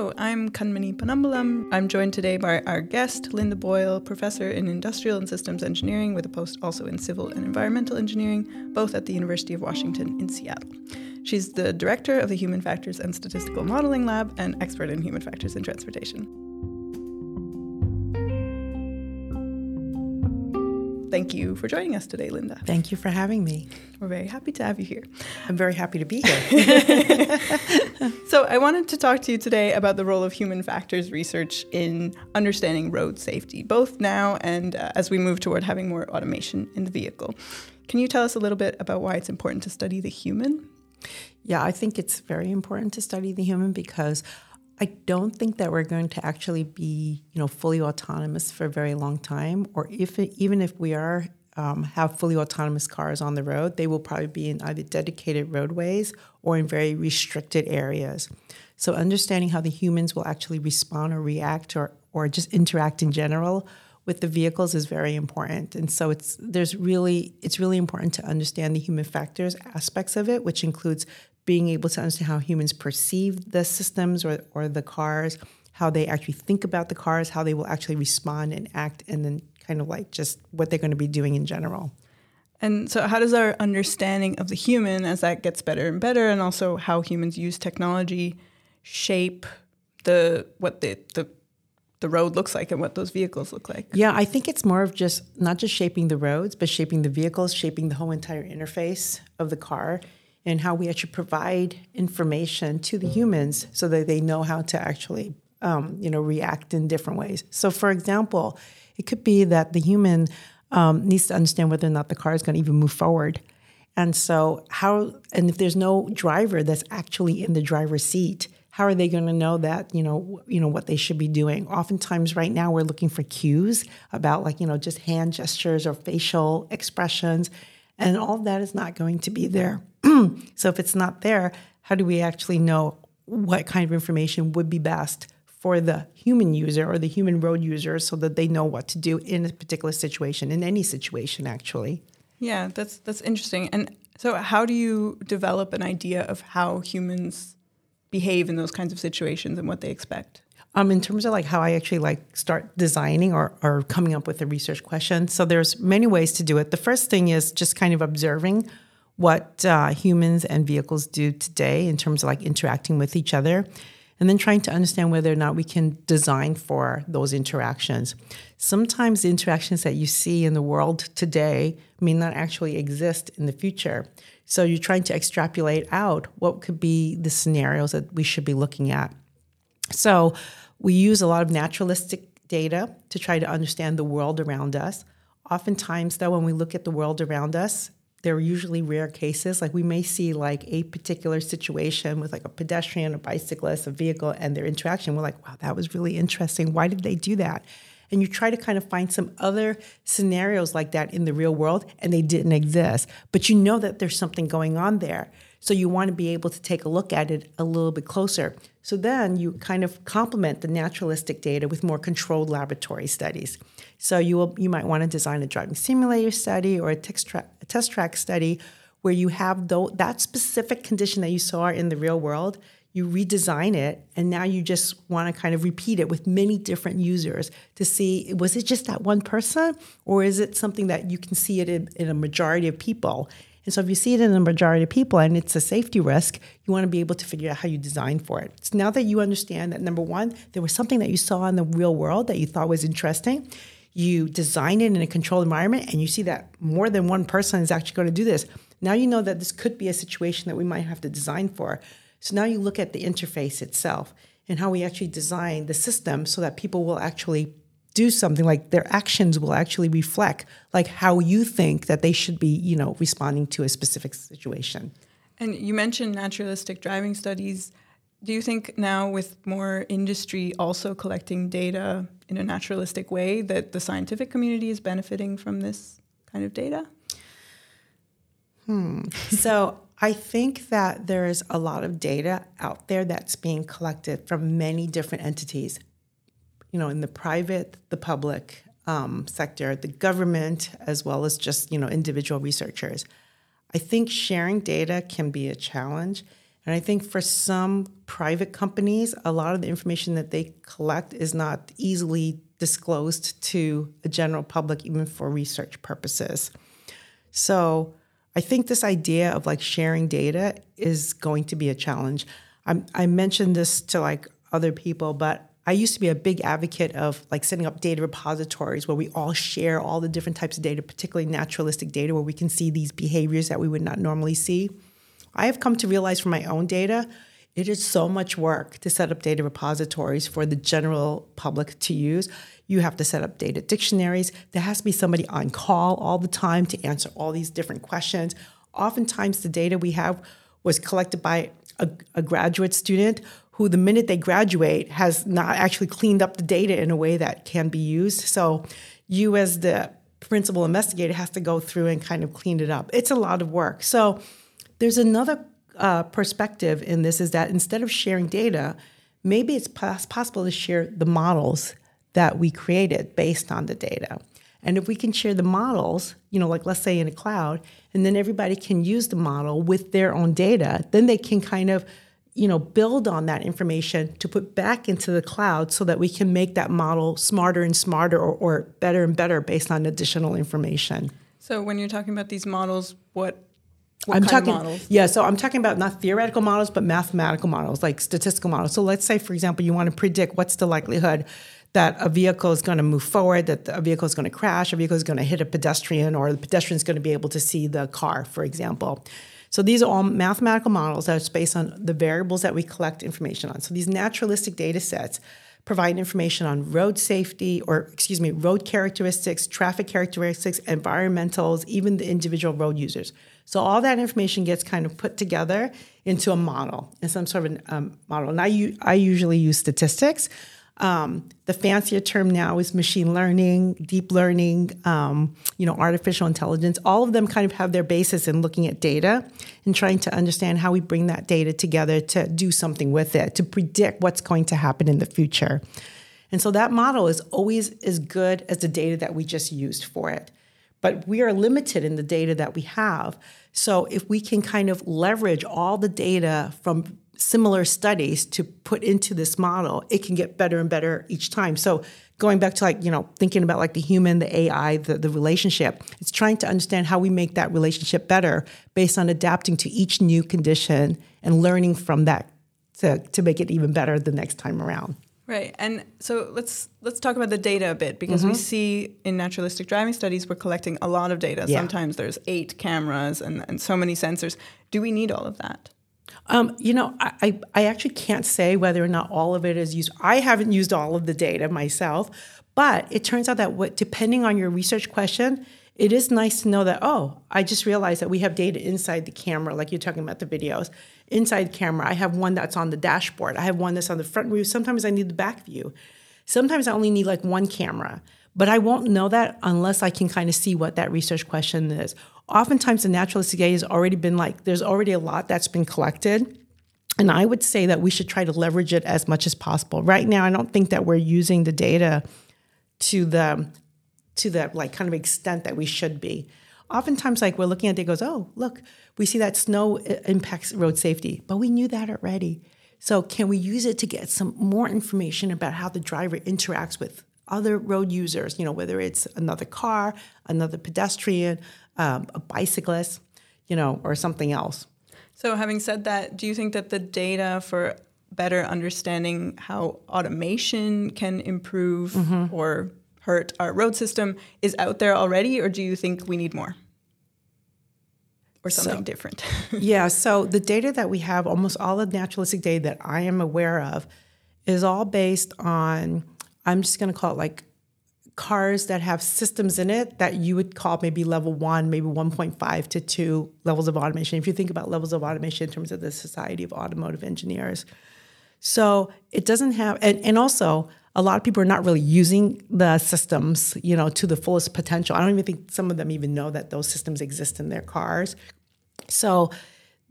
I'm Canmanie Ponnambalam. I'm joined today by our guest, Linda Boyle, professor in industrial and systems engineering with a post also in civil and environmental engineering, both at the University of Washington in Seattle. She's the director of the Human Factors and Statistical Modeling Lab and expert in human factors in transportation. Thank you for joining us today, Linda. Thank you for having me. We're very happy to have you here. I'm very happy to be here. so, I wanted to talk to you today about the role of human factors research in understanding road safety, both now and uh, as we move toward having more automation in the vehicle. Can you tell us a little bit about why it's important to study the human? Yeah, I think it's very important to study the human because I don't think that we're going to actually be, you know, fully autonomous for a very long time. Or if it, even if we are um, have fully autonomous cars on the road, they will probably be in either dedicated roadways or in very restricted areas. So understanding how the humans will actually respond or react or or just interact in general with the vehicles is very important. And so it's there's really it's really important to understand the human factors aspects of it, which includes being able to understand how humans perceive the systems or, or the cars, how they actually think about the cars, how they will actually respond and act, and then kind of like just what they're going to be doing in general. And so, how does our understanding of the human, as that gets better and better, and also how humans use technology, shape the what the the the road looks like and what those vehicles look like? Yeah, I think it's more of just not just shaping the roads, but shaping the vehicles, shaping the whole entire interface of the car and how we actually provide information to the humans so that they know how to actually um, you know react in different ways. So for example it could be that the human um, needs to understand whether or not the car is going to even move forward. And so how and if there's no driver that's actually in the driver's seat how are they going to know that you know you know what they should be doing? Oftentimes right now we're looking for cues about like you know just hand gestures or facial expressions and all of that is not going to be there so if it's not there, how do we actually know what kind of information would be best for the human user or the human road user so that they know what to do in a particular situation, in any situation actually? Yeah, that's that's interesting. And so how do you develop an idea of how humans behave in those kinds of situations and what they expect? Um, in terms of like how I actually like start designing or, or coming up with a research question. So there's many ways to do it. The first thing is just kind of observing what uh, humans and vehicles do today in terms of like interacting with each other and then trying to understand whether or not we can design for those interactions. Sometimes the interactions that you see in the world today may not actually exist in the future. So you're trying to extrapolate out what could be the scenarios that we should be looking at. So we use a lot of naturalistic data to try to understand the world around us. Oftentimes, though, when we look at the world around us, they're usually rare cases. Like we may see like a particular situation with like a pedestrian, a bicyclist, a vehicle, and their interaction. We're like, wow, that was really interesting. Why did they do that? And you try to kind of find some other scenarios like that in the real world, and they didn't exist. But you know that there's something going on there. So you want to be able to take a look at it a little bit closer. So then you kind of complement the naturalistic data with more controlled laboratory studies. So you will you might want to design a driving simulator study or a test track, a test track study where you have though that specific condition that you saw in the real world you redesign it and now you just want to kind of repeat it with many different users to see was it just that one person or is it something that you can see it in, in a majority of people and so if you see it in a majority of people and it's a safety risk, you want to be able to figure out how you design for it. So now that you understand that number one, there was something that you saw in the real world that you thought was interesting, you design it in a controlled environment and you see that more than one person is actually going to do this. Now you know that this could be a situation that we might have to design for. So now you look at the interface itself and how we actually design the system so that people will actually do something like their actions will actually reflect like how you think that they should be you know responding to a specific situation. And you mentioned naturalistic driving studies. Do you think now with more industry also collecting data in a naturalistic way that the scientific community is benefiting from this kind of data? Hmm. so I think that there is a lot of data out there that's being collected from many different entities you know, in the private, the public um, sector, the government, as well as just, you know, individual researchers. I think sharing data can be a challenge. And I think for some private companies, a lot of the information that they collect is not easily disclosed to the general public, even for research purposes. So I think this idea of like sharing data is going to be a challenge. I, I mentioned this to like other people, but I used to be a big advocate of like setting up data repositories where we all share all the different types of data, particularly naturalistic data, where we can see these behaviors that we would not normally see. I have come to realize from my own data, it is so much work to set up data repositories for the general public to use. You have to set up data dictionaries. There has to be somebody on call all the time to answer all these different questions. Oftentimes, the data we have was collected by a, a graduate student who, the minute they graduate, has not actually cleaned up the data in a way that can be used. So, you, as the principal investigator, has to go through and kind of clean it up. It's a lot of work. So, there's another uh, perspective in this is that instead of sharing data, maybe it's pos- possible to share the models that we created based on the data. And if we can share the models, you know, like let's say in a cloud, and then everybody can use the model with their own data, then they can kind of, you know, build on that information to put back into the cloud so that we can make that model smarter and smarter or, or better and better based on additional information. So when you're talking about these models, what what I'm kind talking, of models? yeah. So I'm talking about not theoretical models, but mathematical models, like statistical models. So let's say, for example, you want to predict what's the likelihood that a vehicle is going to move forward, that a vehicle is going to crash, a vehicle is going to hit a pedestrian, or the pedestrian is going to be able to see the car, for example. So these are all mathematical models that are based on the variables that we collect information on. So these naturalistic data sets provide information on road safety, or excuse me, road characteristics, traffic characteristics, environmentals, even the individual road users. So all that information gets kind of put together into a model, in some sort of um, model. And I usually use statistics. Um, the fancier term now is machine learning, deep learning, um, you know, artificial intelligence. All of them kind of have their basis in looking at data and trying to understand how we bring that data together to do something with it, to predict what's going to happen in the future. And so that model is always as good as the data that we just used for it. But we are limited in the data that we have. So if we can kind of leverage all the data from similar studies to put into this model, it can get better and better each time. So going back to like, you know, thinking about like the human, the AI, the, the relationship, it's trying to understand how we make that relationship better based on adapting to each new condition and learning from that to, to make it even better the next time around. Right. And so let's let's talk about the data a bit because Mm-hmm. we see in naturalistic driving studies we're collecting a lot of data. Yeah. Sometimes there's eight cameras and, and so many sensors. Do we need all of that? Um, you know, I, I, I actually can't say whether or not all of it is used. I haven't used all of the data myself, but it turns out that what, depending on your research question, it is nice to know that, oh, I just realized that we have data inside the camera, like you're talking about the videos. Inside camera, I have one that's on the dashboard. I have one that's on the front view. Sometimes I need the back view. Sometimes I only need like one camera, but I won't know that unless I can kind of see what that research question is. Oftentimes, the naturalistic data has already been like, there's already a lot that's been collected. And I would say that we should try to leverage it as much as possible. Right now, I don't think that we're using the data to the to the like kind of extent that we should be. Oftentimes, like we're looking at it, goes, oh, look, we see that snow uh, impacts road safety, but we knew that already. So, can we use it to get some more information about how the driver interacts with other road users? You know, whether it's another car, another pedestrian, um, a bicyclist, you know, or something else. So having said that, do you think that the data for better understanding how automation can improve Mm-hmm. or hurt our road system is out there already or do you think we need more? Or something So- different? yeah, so the data that we have, almost all the naturalistic data that I am aware of, is all based on, I'm just going to call it like cars that have systems in it that you would call maybe level one, maybe 1.5 to two levels of automation. If you think about levels of automation in terms of the Society of Automotive Engineers. So it doesn't have, and, and also a lot of people are not really using the systems, you know, to the fullest potential. I don't even think some of them even know that those systems exist in their cars. So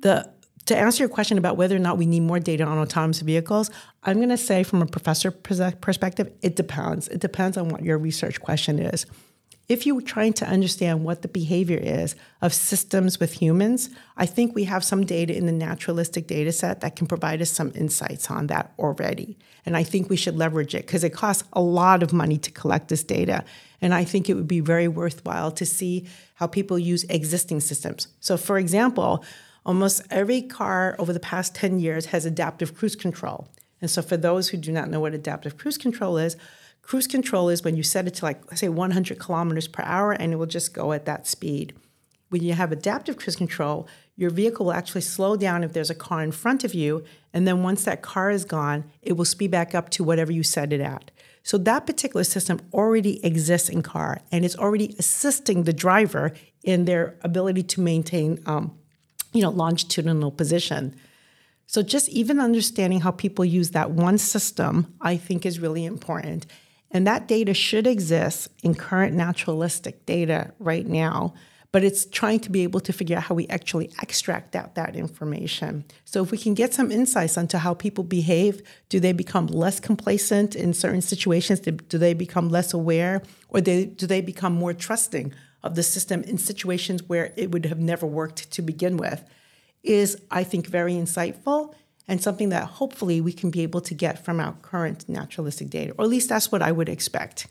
the to answer your question about whether or not we need more data on autonomous vehicles, I'm going to say from a professor perspective, it depends. It depends on what your research question is. if you're trying to understand what the behavior is of systems with humans, I think we have some data in the naturalistic data set that can provide us some insights on that already. And I think we should leverage it because it costs a lot of money to collect this data. And I think it would be very worthwhile to see how people use existing systems. So, for example, almost every car over the past 10 years has adaptive cruise control. And so, for those who do not know what adaptive cruise control is, Cruise control is when you set it to like, say, 100 kilometers per hour and it will just go at that speed. When you have adaptive cruise control, your vehicle will actually slow down if there's a car in front of you. And then once that car is gone, it will speed back up to whatever you set it at. So that particular system already exists in car and it's already assisting the driver in their ability to maintain, um, you know, longitudinal position. So just even understanding how people use that one system, I think is really important. And that data should exist in current naturalistic data right now, but it's trying to be able to figure out how we actually extract out that information. So if we can get some insights onto how people behave, do they become less complacent in certain situations? Do, they become less aware? Or do they become more trusting of the system in situations where it would have never worked to begin with? Is, I think, very insightful and something that hopefully we can be able to get from our current naturalistic data, or at least that's what I would expect.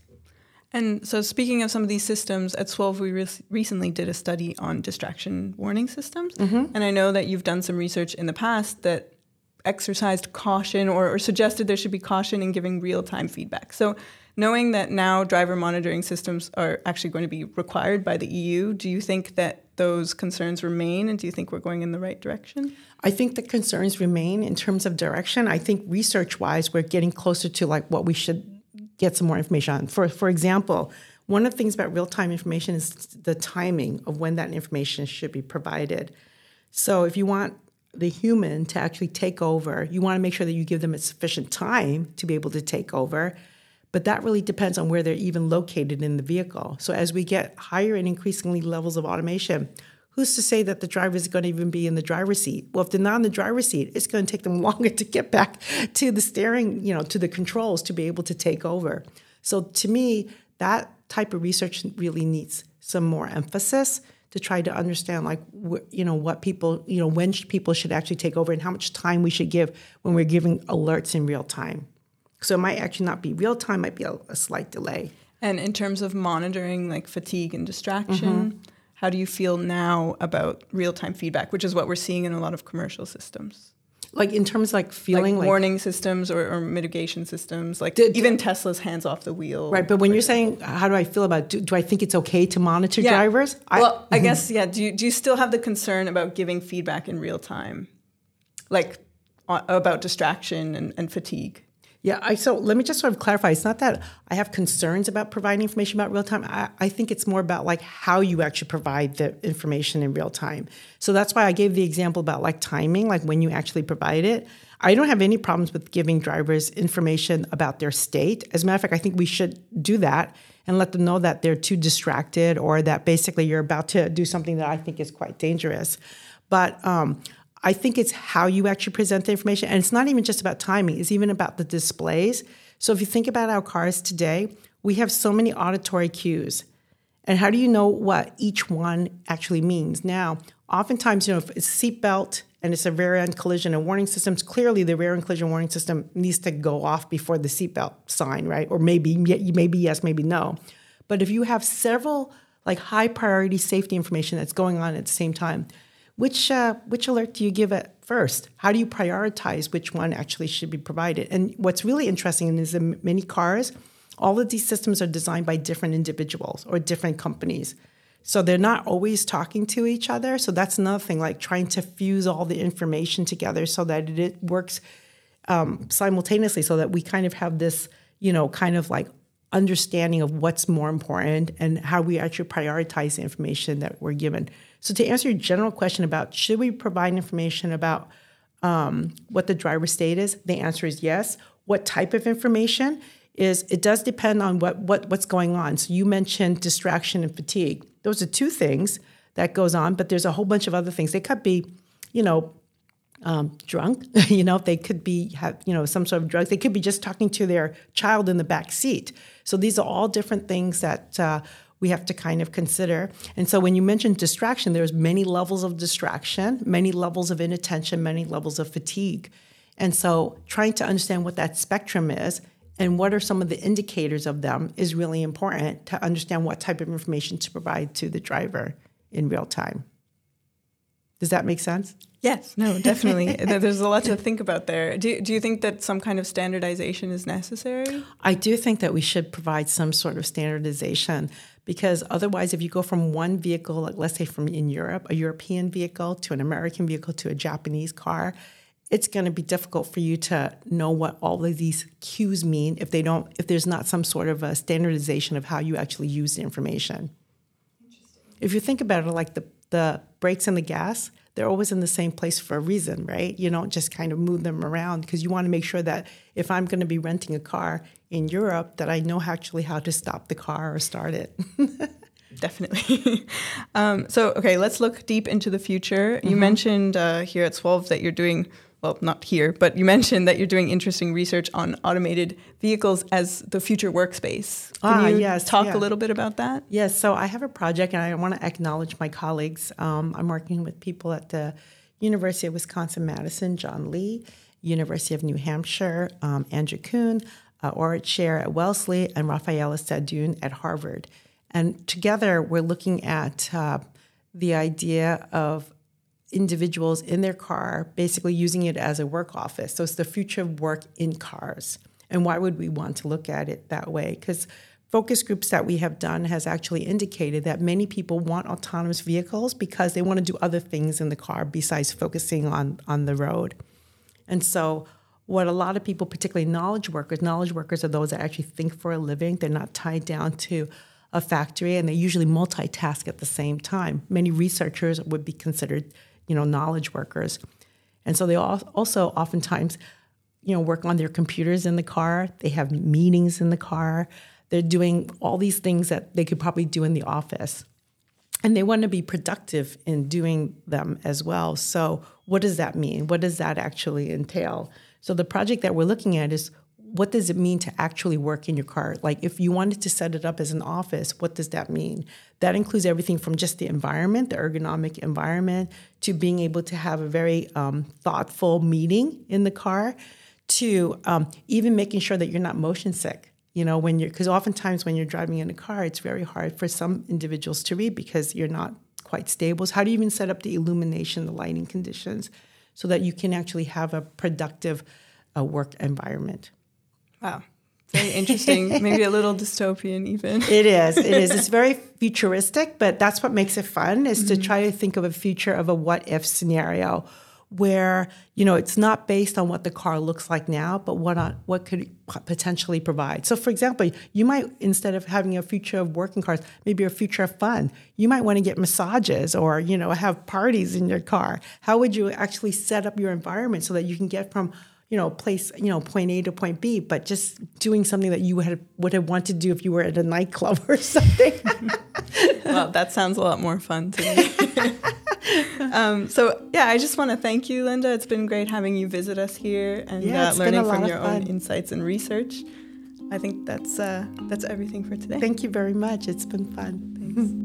And so, speaking of some of these systems, at SWOV, we re- recently did a study on distraction warning systems. Mm-hmm. And I know that you've done some research in the past that exercised caution or, or suggested there should be caution in giving real time feedback. So, knowing that now driver monitoring systems are actually going to be required by the EU, do you think that those concerns remain and do you think we're going in the right direction? I think the concerns remain in terms of direction. I think research wise, we're getting closer to like what we should get some more information on. For, for example, one of the things about real time information is the timing of when that information should be provided. So if you want the human to actually take over, you want to make sure that you give them a sufficient time to be able to take over but that really depends on where they're even located in the vehicle. So as we get higher and increasingly levels of automation, who's to say that the driver is going to even be in the driver's seat? Well, if they're not in the driver's seat, it's going to take them longer to get back to the steering, you know, to the controls to be able to take over. So to me, that type of research really needs some more emphasis to try to understand like you know what people you know when people should actually take over and how much time we should give when we're giving alerts in real time so it might actually not be real time, might be a, a slight delay. And in terms of monitoring like fatigue and distraction, mm-hmm. how do you feel now about real time feedback, which is what we're seeing in a lot of commercial systems? Like in terms of like feeling like, like warning systems or, or, mitigation systems, like did, even Tesla's hands off the wheel. Right, but when you're saying how do I feel about do, do I think it's okay to monitor yeah. drivers? Well, I, I guess yeah. Do you do you still have the concern about giving feedback in real time, like uh, about distraction and, and fatigue? Yeah, I, so let me just sort of clarify. It's not that I have concerns about providing information about real time. I, I, think it's more about like how you actually provide the information in real time. So that's why I gave the example about like timing, like when you actually provide it. I don't have any problems with giving drivers information about their state. As a matter of fact, I think we should do that and let them know that they're too distracted or that basically you're about to do something that I think is quite dangerous. But um, I think it's how you actually present the information. And it's not even just about timing, it's even about the displays. So if you think about our cars today, we have so many auditory cues. And how do you know what each one actually means? Now, oftentimes, you know, if it's seatbelt and it's a rear end collision and warning systems, clearly the rear end collision warning system needs to go off before the seatbelt sign, right? Or maybe, maybe yes, maybe no. But if you have several like high priority safety information that's going on at the same time, which uh, which alert do you give at first? How do you prioritize which one actually should be provided? And what's really interesting is in many cars, all of these systems are designed by different individuals or different companies. So they're not always talking to each other. So that's another thing, like trying to fuse all the information together so that it works um, simultaneously, so that we kind of have this, you know, kind of like understanding of what's more important and how we actually prioritize the information that we're given. So, to answer your general question about should we provide information about um, what the driver state is, the answer is yes. What type of information is it does depend on what, what what's going on. So you mentioned distraction and fatigue. Those are two things that goes on, but there's a whole bunch of other things. They could be, you know, um, drunk. you know, they could be have you know some sort of drugs. They could be just talking to their child in the back seat. So these are all different things that uh, we have to kind of consider. And so when you mentioned distraction, there's many levels of distraction, many levels of inattention, many levels of fatigue. And so trying to understand what that spectrum is and what are some of the indicators of them is really important to understand what type of information to provide to the driver in real time. Does that make sense? Yes, no, definitely. There's a lot to think about there. Do, do you think that some kind of standardization is necessary? I do think that we should provide some sort of standardization because otherwise, if you go from one vehicle, like let's say from in Europe, a European vehicle to an American vehicle to a Japanese car, it's going to be difficult for you to know what all of these cues mean if they don't if there's not some sort of a standardization of how you actually use the information. If you think about it like the the brakes and the gas, they're always in the same place for a reason, right? You don't just kind of move them around because you want to make sure that if I'm going to be renting a car in Europe that I know actually how to stop the car or start it. Definitely. um, so, okay, let's look deep into the future. You mm-hmm. mentioned uh, here at SWOV that you're doing well, not here, but you mentioned that you're doing interesting research on automated vehicles as the future workspace. Can ah, you yes, talk yeah. a little bit about that? Yes. So I have a project, and I want to acknowledge my colleagues. Um, I'm working with people at the University of Wisconsin Madison, John Lee, University of New Hampshire, um, Andrew Kun, uh, Orit Shaer at Wellesley, and Raffaella Sadun at Harvard. And together, we're looking at uh, the idea of individuals in their car, basically using it as a work office. So it's the future of work in cars. And why would we want to look at it that way? Because focus groups that we have done has actually indicated that many people want autonomous vehicles because they want to do other things in the car besides focusing on, on the road. And so what a lot of people, particularly knowledge workers, knowledge workers are those that actually think for a living. They're not tied down to a factory and they usually multitask at the same time. Many researchers would be considered you know, knowledge workers. And so they also oftentimes, you know, work on their computers in the car. They have meetings in the car. They're doing all these things that they could probably do in the office. And they want to be productive in doing them as well. So, what does that mean? What does that actually entail? So, the project that we're looking at is what does it mean to actually work in your car? Like if you wanted to set it up as an office, what does that mean? That includes everything from just the environment, the ergonomic environment, to being able to have a very um, thoughtful meeting in the car, to um, even making sure that you're not motion sick. You know, when you're, because oftentimes when you're driving in a car, it's very hard for some individuals to read because you're not quite stable. So, how do you even set up the illumination, the lighting conditions, so that you can actually have a productive uh, work environment? Wow. Very interesting. Maybe a little dystopian, even. It is. It is. It's very futuristic, but that's what makes it fun is mm-hmm. to try to think of a future of a what if scenario where you know it's not based on what the car looks like now but what on, what could potentially provide so for example you might instead of having a future of working cars maybe a future of fun you might want to get massages or you know have parties in your car how would you actually set up your environment so that you can get from you know, place, you know, point A to point B, but just doing something that you had, would have wanted to do if you were at a nightclub or something. well, that sounds a lot more fun to me. um, so, yeah, I just want to thank you, Linda. It's been great having you visit us here and yeah, uh, learning from your own insights and research. I think that's uh, that's everything for today. Thank you very much. It's been fun. Thanks.